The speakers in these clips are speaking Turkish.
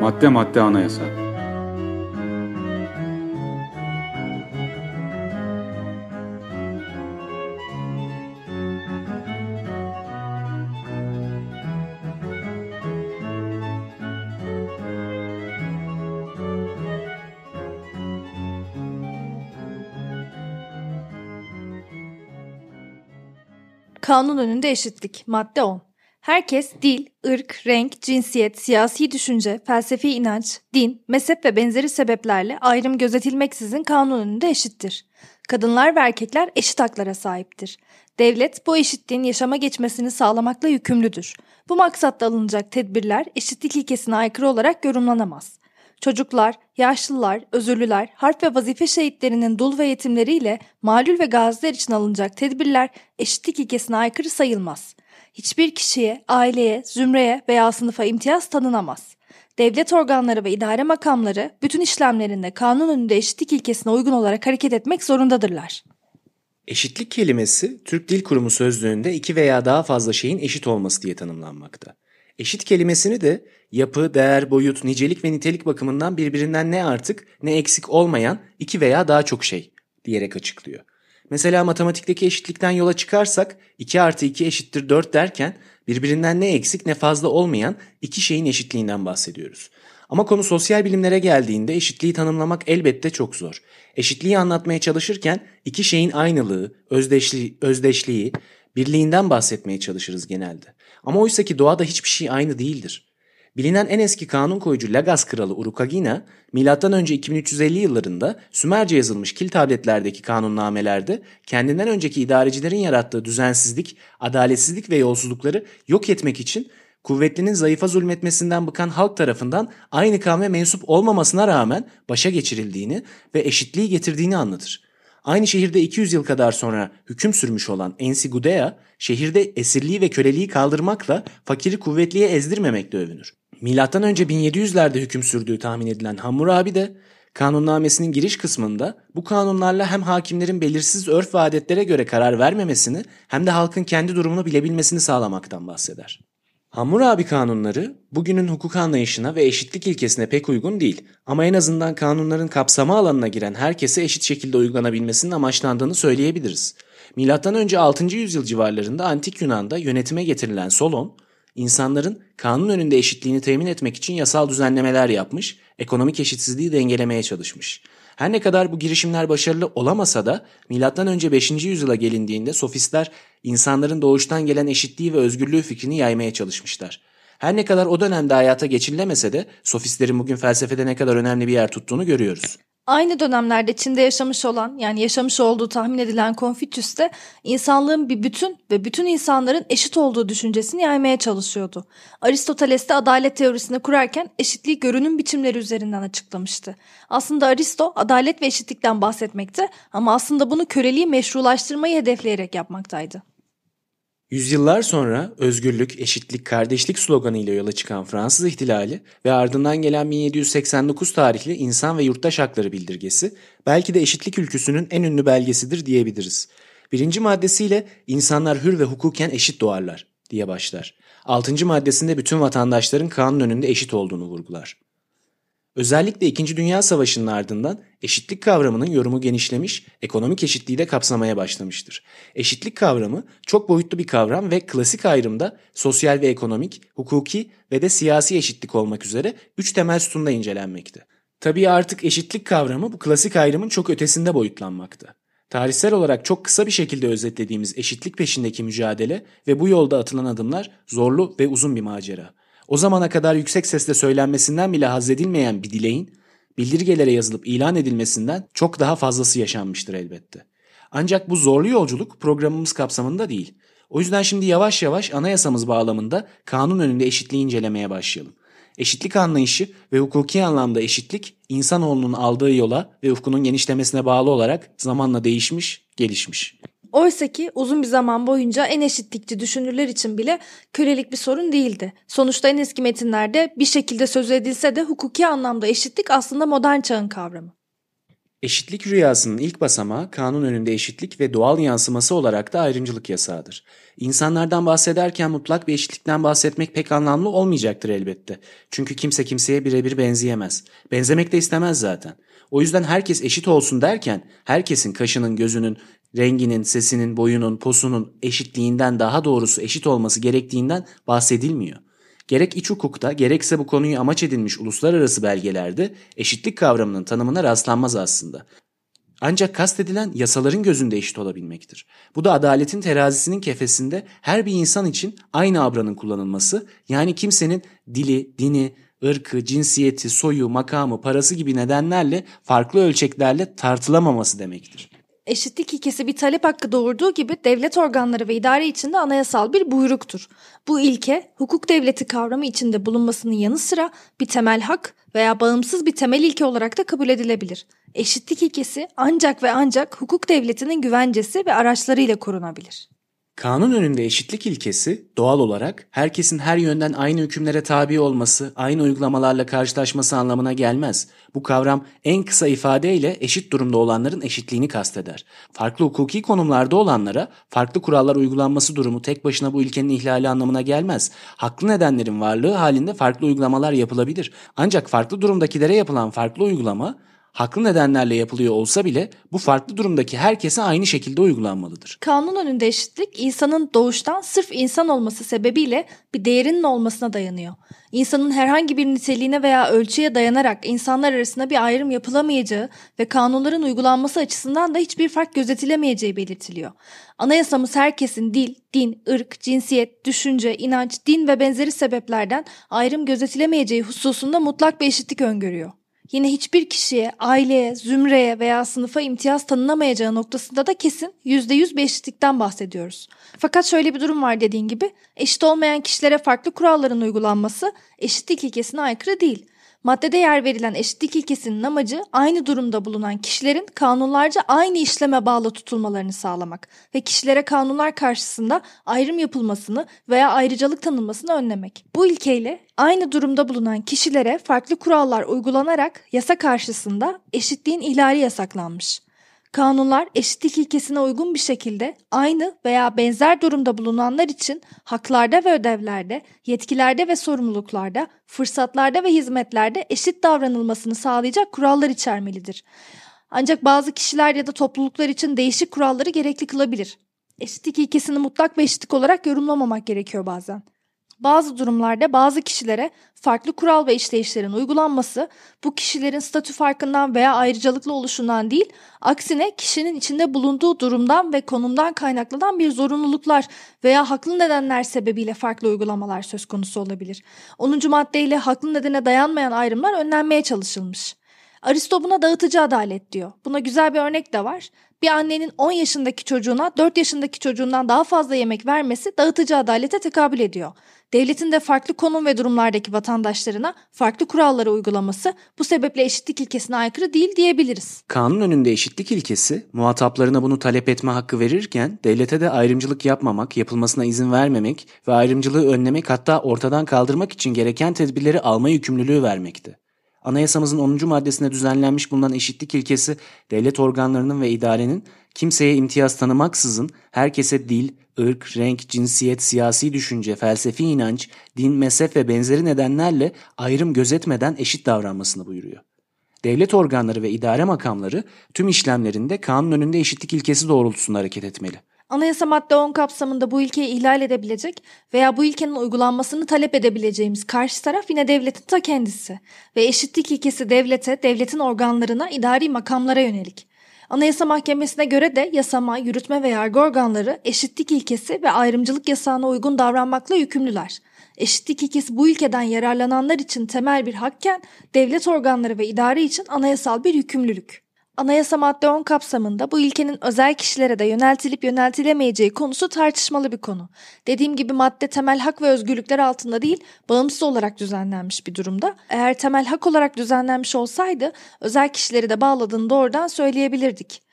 Madde madde anayasa. Kanun önünde eşitlik. Madde 10. Herkes dil, ırk, renk, cinsiyet, siyasi düşünce, felsefi inanç, din, mezhep ve benzeri sebeplerle ayrım gözetilmeksizin kanun önünde eşittir. Kadınlar ve erkekler eşit haklara sahiptir. Devlet bu eşitliğin yaşama geçmesini sağlamakla yükümlüdür. Bu maksatla alınacak tedbirler eşitlik ilkesine aykırı olarak yorumlanamaz. Çocuklar, yaşlılar, özürlüler, harp ve vazife şehitlerinin dul ve yetimleriyle malul ve gaziler için alınacak tedbirler eşitlik ilkesine aykırı sayılmaz. Hiçbir kişiye, aileye, zümreye veya sınıfa imtiyaz tanınamaz. Devlet organları ve idare makamları bütün işlemlerinde kanun önünde eşitlik ilkesine uygun olarak hareket etmek zorundadırlar. Eşitlik kelimesi Türk Dil Kurumu sözlüğünde iki veya daha fazla şeyin eşit olması diye tanımlanmakta. Eşit kelimesini de yapı, değer, boyut, nicelik ve nitelik bakımından birbirinden ne artık ne eksik olmayan iki veya daha çok şey diyerek açıklıyor. Mesela matematikteki eşitlikten yola çıkarsak 2 artı 2 eşittir 4 derken birbirinden ne eksik ne fazla olmayan iki şeyin eşitliğinden bahsediyoruz. Ama konu sosyal bilimlere geldiğinde eşitliği tanımlamak elbette çok zor. Eşitliği anlatmaya çalışırken iki şeyin aynılığı, özdeşliği, özdeşliği, birliğinden bahsetmeye çalışırız genelde. Ama oysa ki doğada hiçbir şey aynı değildir. Bilinen en eski kanun koyucu Lagas kralı Urukagina, M.Ö. 2350 yıllarında Sümerce yazılmış kil tabletlerdeki kanunnamelerde kendinden önceki idarecilerin yarattığı düzensizlik, adaletsizlik ve yolsuzlukları yok etmek için kuvvetlinin zayıfa zulmetmesinden bıkan halk tarafından aynı kavme mensup olmamasına rağmen başa geçirildiğini ve eşitliği getirdiğini anlatır. Aynı şehirde 200 yıl kadar sonra hüküm sürmüş olan Ensi Gudea, şehirde esirliği ve köleliği kaldırmakla fakiri kuvvetliye ezdirmemekle övünür. Milattan önce 1700'lerde hüküm sürdüğü tahmin edilen Hammurabi de kanunnamesinin giriş kısmında bu kanunlarla hem hakimlerin belirsiz örf ve adetlere göre karar vermemesini hem de halkın kendi durumunu bilebilmesini sağlamaktan bahseder. Hammurabi kanunları bugünün hukuk anlayışına ve eşitlik ilkesine pek uygun değil ama en azından kanunların kapsama alanına giren herkese eşit şekilde uygulanabilmesinin amaçlandığını söyleyebiliriz. Milattan önce 6. yüzyıl civarlarında antik Yunan'da yönetime getirilen Solon, insanların kanun önünde eşitliğini temin etmek için yasal düzenlemeler yapmış, ekonomik eşitsizliği dengelemeye çalışmış. Her ne kadar bu girişimler başarılı olamasa da M.Ö. 5. yüzyıla gelindiğinde sofistler insanların doğuştan gelen eşitliği ve özgürlüğü fikrini yaymaya çalışmışlar. Her ne kadar o dönemde hayata geçirilemese de sofistlerin bugün felsefede ne kadar önemli bir yer tuttuğunu görüyoruz. Aynı dönemlerde Çin'de yaşamış olan yani yaşamış olduğu tahmin edilen Konfüçyüs de insanlığın bir bütün ve bütün insanların eşit olduğu düşüncesini yaymaya çalışıyordu. Aristoteles de adalet teorisini kurarken eşitliği görünüm biçimleri üzerinden açıklamıştı. Aslında Aristo adalet ve eşitlikten bahsetmekte ama aslında bunu köleliği meşrulaştırmayı hedefleyerek yapmaktaydı. Yüzyıllar sonra özgürlük, eşitlik, kardeşlik sloganı ile yola çıkan Fransız ihtilali ve ardından gelen 1789 tarihli İnsan ve Yurttaş Hakları Bildirgesi belki de eşitlik ülküsünün en ünlü belgesidir diyebiliriz. Birinci maddesiyle insanlar hür ve hukuken eşit doğarlar diye başlar. Altıncı maddesinde bütün vatandaşların kanun önünde eşit olduğunu vurgular. Özellikle 2. Dünya Savaşı'nın ardından eşitlik kavramının yorumu genişlemiş, ekonomik eşitliği de kapsamaya başlamıştır. Eşitlik kavramı çok boyutlu bir kavram ve klasik ayrımda sosyal ve ekonomik, hukuki ve de siyasi eşitlik olmak üzere üç temel sütunda incelenmekte. Tabii artık eşitlik kavramı bu klasik ayrımın çok ötesinde boyutlanmakta. Tarihsel olarak çok kısa bir şekilde özetlediğimiz eşitlik peşindeki mücadele ve bu yolda atılan adımlar zorlu ve uzun bir macera. O zamana kadar yüksek sesle söylenmesinden bile haz edilmeyen bir dileğin bildirgelere yazılıp ilan edilmesinden çok daha fazlası yaşanmıştır elbette. Ancak bu zorlu yolculuk programımız kapsamında değil. O yüzden şimdi yavaş yavaş anayasamız bağlamında kanun önünde eşitliği incelemeye başlayalım. Eşitlik anlayışı ve hukuki anlamda eşitlik insanoğlunun aldığı yola ve ufkunun genişlemesine bağlı olarak zamanla değişmiş, gelişmiş. Oysa ki uzun bir zaman boyunca en eşitlikçi düşünürler için bile kölelik bir sorun değildi. Sonuçta en eski metinlerde bir şekilde söz edilse de hukuki anlamda eşitlik aslında modern çağın kavramı. Eşitlik rüyasının ilk basamağı kanun önünde eşitlik ve doğal yansıması olarak da ayrımcılık yasağıdır. İnsanlardan bahsederken mutlak bir eşitlikten bahsetmek pek anlamlı olmayacaktır elbette. Çünkü kimse kimseye birebir benzeyemez. Benzemek de istemez zaten. O yüzden herkes eşit olsun derken herkesin kaşının, gözünün, renginin, sesinin, boyunun, posunun eşitliğinden daha doğrusu eşit olması gerektiğinden bahsedilmiyor. Gerek iç hukukta gerekse bu konuyu amaç edinmiş uluslararası belgelerde eşitlik kavramının tanımına rastlanmaz aslında. Ancak kastedilen yasaların gözünde eşit olabilmektir. Bu da adaletin terazisinin kefesinde her bir insan için aynı abranın kullanılması, yani kimsenin dili, dini, ırkı, cinsiyeti, soyu, makamı, parası gibi nedenlerle farklı ölçeklerle tartılamaması demektir. Eşitlik ilkesi bir talep hakkı doğurduğu gibi devlet organları ve idare içinde anayasal bir buyruktur. Bu ilke hukuk devleti kavramı içinde bulunmasının yanı sıra bir temel hak veya bağımsız bir temel ilke olarak da kabul edilebilir. Eşitlik ilkesi ancak ve ancak hukuk devletinin güvencesi ve araçlarıyla korunabilir. Kanun önünde eşitlik ilkesi doğal olarak herkesin her yönden aynı hükümlere tabi olması, aynı uygulamalarla karşılaşması anlamına gelmez. Bu kavram en kısa ifadeyle eşit durumda olanların eşitliğini kasteder. Farklı hukuki konumlarda olanlara farklı kurallar uygulanması durumu tek başına bu ilkenin ihlali anlamına gelmez. Haklı nedenlerin varlığı halinde farklı uygulamalar yapılabilir. Ancak farklı durumdakilere yapılan farklı uygulama haklı nedenlerle yapılıyor olsa bile bu farklı durumdaki herkese aynı şekilde uygulanmalıdır. Kanun önünde eşitlik insanın doğuştan sırf insan olması sebebiyle bir değerinin olmasına dayanıyor. İnsanın herhangi bir niteliğine veya ölçüye dayanarak insanlar arasında bir ayrım yapılamayacağı ve kanunların uygulanması açısından da hiçbir fark gözetilemeyeceği belirtiliyor. Anayasamız herkesin dil, din, ırk, cinsiyet, düşünce, inanç, din ve benzeri sebeplerden ayrım gözetilemeyeceği hususunda mutlak bir eşitlik öngörüyor. Yine hiçbir kişiye, aileye, zümreye veya sınıfa imtiyaz tanınamayacağı noktasında da kesin %100 bir eşitlikten bahsediyoruz. Fakat şöyle bir durum var dediğin gibi eşit olmayan kişilere farklı kuralların uygulanması eşitlik ilkesine aykırı değil. Maddede yer verilen eşitlik ilkesinin amacı aynı durumda bulunan kişilerin kanunlarca aynı işleme bağlı tutulmalarını sağlamak ve kişilere kanunlar karşısında ayrım yapılmasını veya ayrıcalık tanınmasını önlemek. Bu ilkeyle aynı durumda bulunan kişilere farklı kurallar uygulanarak yasa karşısında eşitliğin ihlali yasaklanmış. Kanunlar eşitlik ilkesine uygun bir şekilde aynı veya benzer durumda bulunanlar için haklarda ve ödevlerde, yetkilerde ve sorumluluklarda, fırsatlarda ve hizmetlerde eşit davranılmasını sağlayacak kurallar içermelidir. Ancak bazı kişiler ya da topluluklar için değişik kuralları gerekli kılabilir. Eşitlik ilkesini mutlak ve eşitlik olarak yorumlamamak gerekiyor bazen. Bazı durumlarda bazı kişilere farklı kural ve işleyişlerin uygulanması bu kişilerin statü farkından veya ayrıcalıklı oluşundan değil, aksine kişinin içinde bulunduğu durumdan ve konumdan kaynaklanan bir zorunluluklar veya haklı nedenler sebebiyle farklı uygulamalar söz konusu olabilir. 10. maddeyle haklı nedene dayanmayan ayrımlar önlenmeye çalışılmış. Aristo buna dağıtıcı adalet diyor. Buna güzel bir örnek de var. Bir annenin 10 yaşındaki çocuğuna 4 yaşındaki çocuğundan daha fazla yemek vermesi dağıtıcı adalete tekabül ediyor. Devletin de farklı konum ve durumlardaki vatandaşlarına farklı kuralları uygulaması bu sebeple eşitlik ilkesine aykırı değil diyebiliriz. Kanun önünde eşitlik ilkesi muhataplarına bunu talep etme hakkı verirken devlete de ayrımcılık yapmamak, yapılmasına izin vermemek ve ayrımcılığı önlemek hatta ortadan kaldırmak için gereken tedbirleri alma yükümlülüğü vermekti. Anayasamızın 10. maddesinde düzenlenmiş bulunan eşitlik ilkesi devlet organlarının ve idarenin kimseye imtiyaz tanımaksızın herkese dil, ırk, renk, cinsiyet, siyasi düşünce, felsefi inanç, din, mezhep ve benzeri nedenlerle ayrım gözetmeden eşit davranmasını buyuruyor. Devlet organları ve idare makamları tüm işlemlerinde kanun önünde eşitlik ilkesi doğrultusunda hareket etmeli. Anayasa madde 10 kapsamında bu ilkeyi ihlal edebilecek veya bu ilkenin uygulanmasını talep edebileceğimiz karşı taraf yine devletin ta kendisi ve eşitlik ilkesi devlete, devletin organlarına, idari makamlara yönelik. Anayasa Mahkemesi'ne göre de yasama, yürütme ve yargı organları eşitlik ilkesi ve ayrımcılık yasağına uygun davranmakla yükümlüler. Eşitlik ilkesi bu ülkeden yararlananlar için temel bir hakken devlet organları ve idare için anayasal bir yükümlülük. Anayasa madde 10 kapsamında bu ilkenin özel kişilere de yöneltilip yöneltilemeyeceği konusu tartışmalı bir konu. Dediğim gibi madde temel hak ve özgürlükler altında değil, bağımsız olarak düzenlenmiş bir durumda. Eğer temel hak olarak düzenlenmiş olsaydı özel kişileri de bağladığını doğrudan söyleyebilirdik.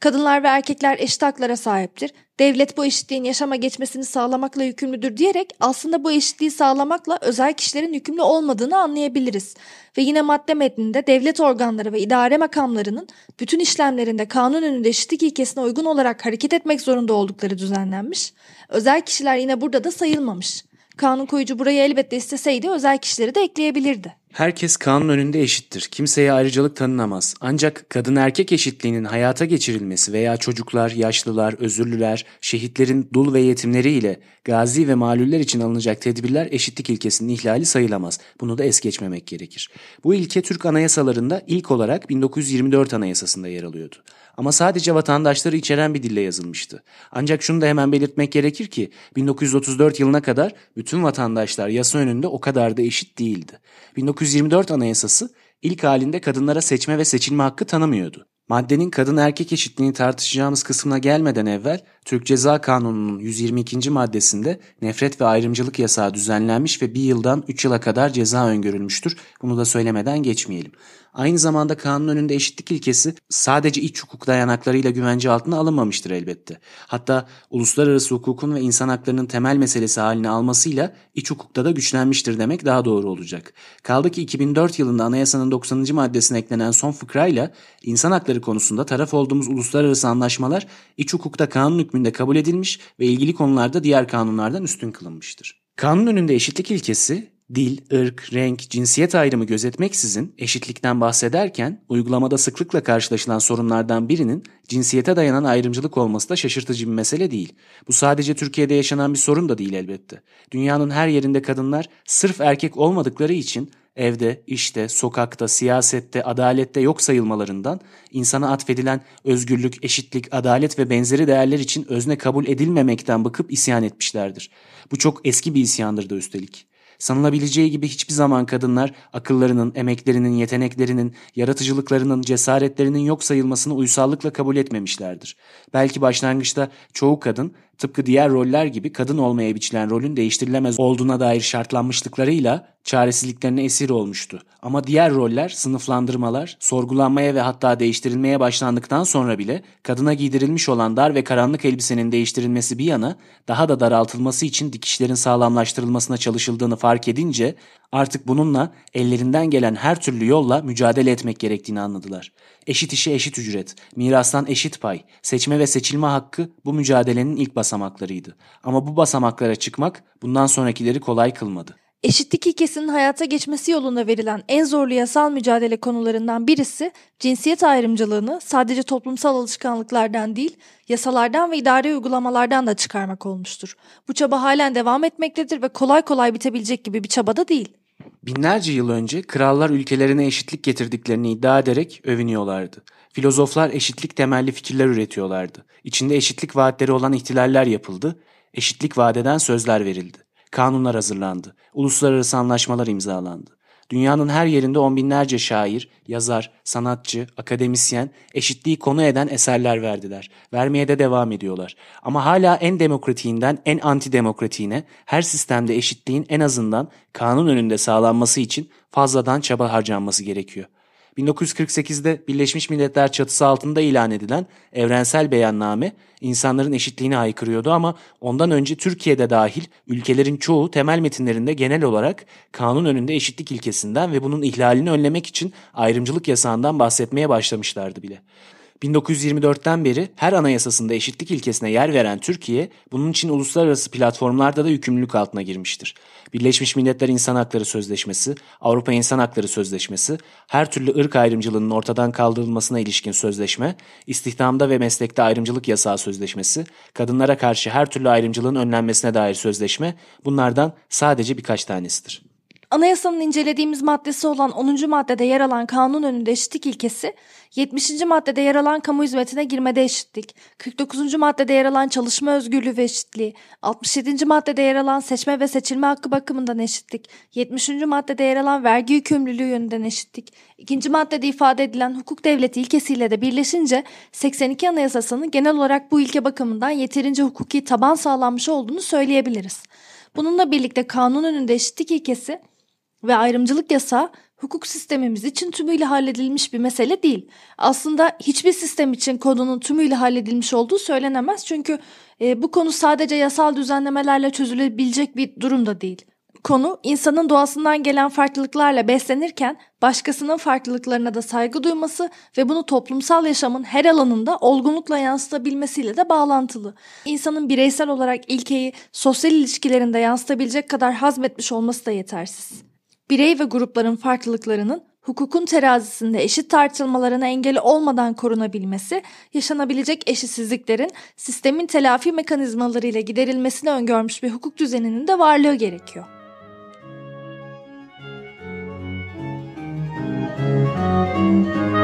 Kadınlar ve erkekler eşit haklara sahiptir. Devlet bu eşitliğin yaşama geçmesini sağlamakla yükümlüdür diyerek aslında bu eşitliği sağlamakla özel kişilerin yükümlü olmadığını anlayabiliriz. Ve yine madde metninde devlet organları ve idare makamlarının bütün işlemlerinde kanun önünde eşitlik ilkesine uygun olarak hareket etmek zorunda oldukları düzenlenmiş. Özel kişiler yine burada da sayılmamış. Kanun koyucu burayı elbette isteseydi özel kişileri de ekleyebilirdi. Herkes kanun önünde eşittir. Kimseye ayrıcalık tanınamaz. Ancak kadın erkek eşitliğinin hayata geçirilmesi veya çocuklar, yaşlılar, özürlüler, şehitlerin dul ve yetimleri ile gazi ve malüller için alınacak tedbirler eşitlik ilkesinin ihlali sayılamaz. Bunu da es geçmemek gerekir. Bu ilke Türk anayasalarında ilk olarak 1924 Anayasası'nda yer alıyordu. Ama sadece vatandaşları içeren bir dille yazılmıştı. Ancak şunu da hemen belirtmek gerekir ki 1934 yılına kadar bütün vatandaşlar yasa önünde o kadar da eşit değildi. 1924 Anayasası ilk halinde kadınlara seçme ve seçilme hakkı tanımıyordu. Maddenin kadın erkek eşitliğini tartışacağımız kısmına gelmeden evvel Türk Ceza Kanunu'nun 122. maddesinde nefret ve ayrımcılık yasağı düzenlenmiş ve bir yıldan 3 yıla kadar ceza öngörülmüştür. Bunu da söylemeden geçmeyelim. Aynı zamanda kanun önünde eşitlik ilkesi sadece iç hukuk dayanaklarıyla güvence altına alınmamıştır elbette. Hatta uluslararası hukukun ve insan haklarının temel meselesi haline almasıyla iç hukukta da güçlenmiştir demek daha doğru olacak. Kaldı ki 2004 yılında anayasanın 90. maddesine eklenen son fıkrayla insan hakları konusunda taraf olduğumuz uluslararası anlaşmalar iç hukukta kanun hükmünde kabul edilmiş ve ilgili konularda diğer kanunlardan üstün kılınmıştır. Kanun önünde eşitlik ilkesi dil, ırk, renk, cinsiyet ayrımı gözetmeksizin eşitlikten bahsederken uygulamada sıklıkla karşılaşılan sorunlardan birinin cinsiyete dayanan ayrımcılık olması da şaşırtıcı bir mesele değil. Bu sadece Türkiye'de yaşanan bir sorun da değil elbette. Dünyanın her yerinde kadınlar sırf erkek olmadıkları için evde, işte, sokakta, siyasette, adalette yok sayılmalarından insana atfedilen özgürlük, eşitlik, adalet ve benzeri değerler için özne kabul edilmemekten bıkıp isyan etmişlerdir. Bu çok eski bir isyandır da üstelik. Sanılabileceği gibi hiçbir zaman kadınlar akıllarının, emeklerinin, yeteneklerinin, yaratıcılıklarının, cesaretlerinin yok sayılmasını uysallıkla kabul etmemişlerdir. Belki başlangıçta çoğu kadın tıpkı diğer roller gibi kadın olmaya biçilen rolün değiştirilemez olduğuna dair şartlanmışlıklarıyla çaresizliklerine esir olmuştu. Ama diğer roller, sınıflandırmalar, sorgulanmaya ve hatta değiştirilmeye başlandıktan sonra bile kadına giydirilmiş olan dar ve karanlık elbisenin değiştirilmesi bir yana daha da daraltılması için dikişlerin sağlamlaştırılmasına çalışıldığını fark edince artık bununla ellerinden gelen her türlü yolla mücadele etmek gerektiğini anladılar. Eşit işe eşit ücret, mirastan eşit pay, seçme ve seçilme hakkı bu mücadelenin ilk basamaklarıydı. Ama bu basamaklara çıkmak bundan sonrakileri kolay kılmadı. Eşitlik ilkesinin hayata geçmesi yolunda verilen en zorlu yasal mücadele konularından birisi cinsiyet ayrımcılığını sadece toplumsal alışkanlıklardan değil, yasalardan ve idari uygulamalardan da çıkarmak olmuştur. Bu çaba halen devam etmektedir ve kolay kolay bitebilecek gibi bir çaba da değil. Binlerce yıl önce krallar ülkelerine eşitlik getirdiklerini iddia ederek övünüyorlardı. Filozoflar eşitlik temelli fikirler üretiyorlardı. İçinde eşitlik vaatleri olan ihtilaller yapıldı, eşitlik vadeden sözler verildi. Kanunlar hazırlandı. Uluslararası anlaşmalar imzalandı. Dünyanın her yerinde on binlerce şair, yazar, sanatçı, akademisyen eşitliği konu eden eserler verdiler. Vermeye de devam ediyorlar. Ama hala en demokratiğinden en antidemokratiğine her sistemde eşitliğin en azından kanun önünde sağlanması için fazladan çaba harcanması gerekiyor. 1948'de Birleşmiş Milletler çatısı altında ilan edilen evrensel beyanname insanların eşitliğini aykırıyordu ama ondan önce Türkiye'de dahil ülkelerin çoğu temel metinlerinde genel olarak kanun önünde eşitlik ilkesinden ve bunun ihlalini önlemek için ayrımcılık yasağından bahsetmeye başlamışlardı bile. 1924'ten beri her anayasasında eşitlik ilkesine yer veren Türkiye, bunun için uluslararası platformlarda da yükümlülük altına girmiştir. Birleşmiş Milletler İnsan Hakları Sözleşmesi, Avrupa İnsan Hakları Sözleşmesi, her türlü ırk ayrımcılığının ortadan kaldırılmasına ilişkin sözleşme, istihdamda ve meslekte ayrımcılık yasağı sözleşmesi, kadınlara karşı her türlü ayrımcılığın önlenmesine dair sözleşme bunlardan sadece birkaç tanesidir. Anayasanın incelediğimiz maddesi olan 10. maddede yer alan kanun önünde eşitlik ilkesi, 70. maddede yer alan kamu hizmetine girmede eşitlik, 49. maddede yer alan çalışma özgürlüğü ve eşitliği, 67. maddede yer alan seçme ve seçilme hakkı bakımından eşitlik, 70. maddede yer alan vergi yükümlülüğü yönünden eşitlik, 2. maddede ifade edilen hukuk devleti ilkesiyle de birleşince 82 Anayasası'nın genel olarak bu ilke bakımından yeterince hukuki taban sağlanmış olduğunu söyleyebiliriz. Bununla birlikte kanun önünde eşitlik ilkesi ve ayrımcılık yasağı hukuk sistemimiz için tümüyle halledilmiş bir mesele değil. Aslında hiçbir sistem için konunun tümüyle halledilmiş olduğu söylenemez. Çünkü e, bu konu sadece yasal düzenlemelerle çözülebilecek bir durum da değil. Konu insanın doğasından gelen farklılıklarla beslenirken başkasının farklılıklarına da saygı duyması ve bunu toplumsal yaşamın her alanında olgunlukla yansıtabilmesiyle de bağlantılı. İnsanın bireysel olarak ilkeyi sosyal ilişkilerinde yansıtabilecek kadar hazmetmiş olması da yetersiz. Birey ve grupların farklılıklarının hukukun terazisinde eşit tartılmalarına engeli olmadan korunabilmesi, yaşanabilecek eşitsizliklerin sistemin telafi mekanizmalarıyla giderilmesini öngörmüş bir hukuk düzeninin de varlığı gerekiyor. Müzik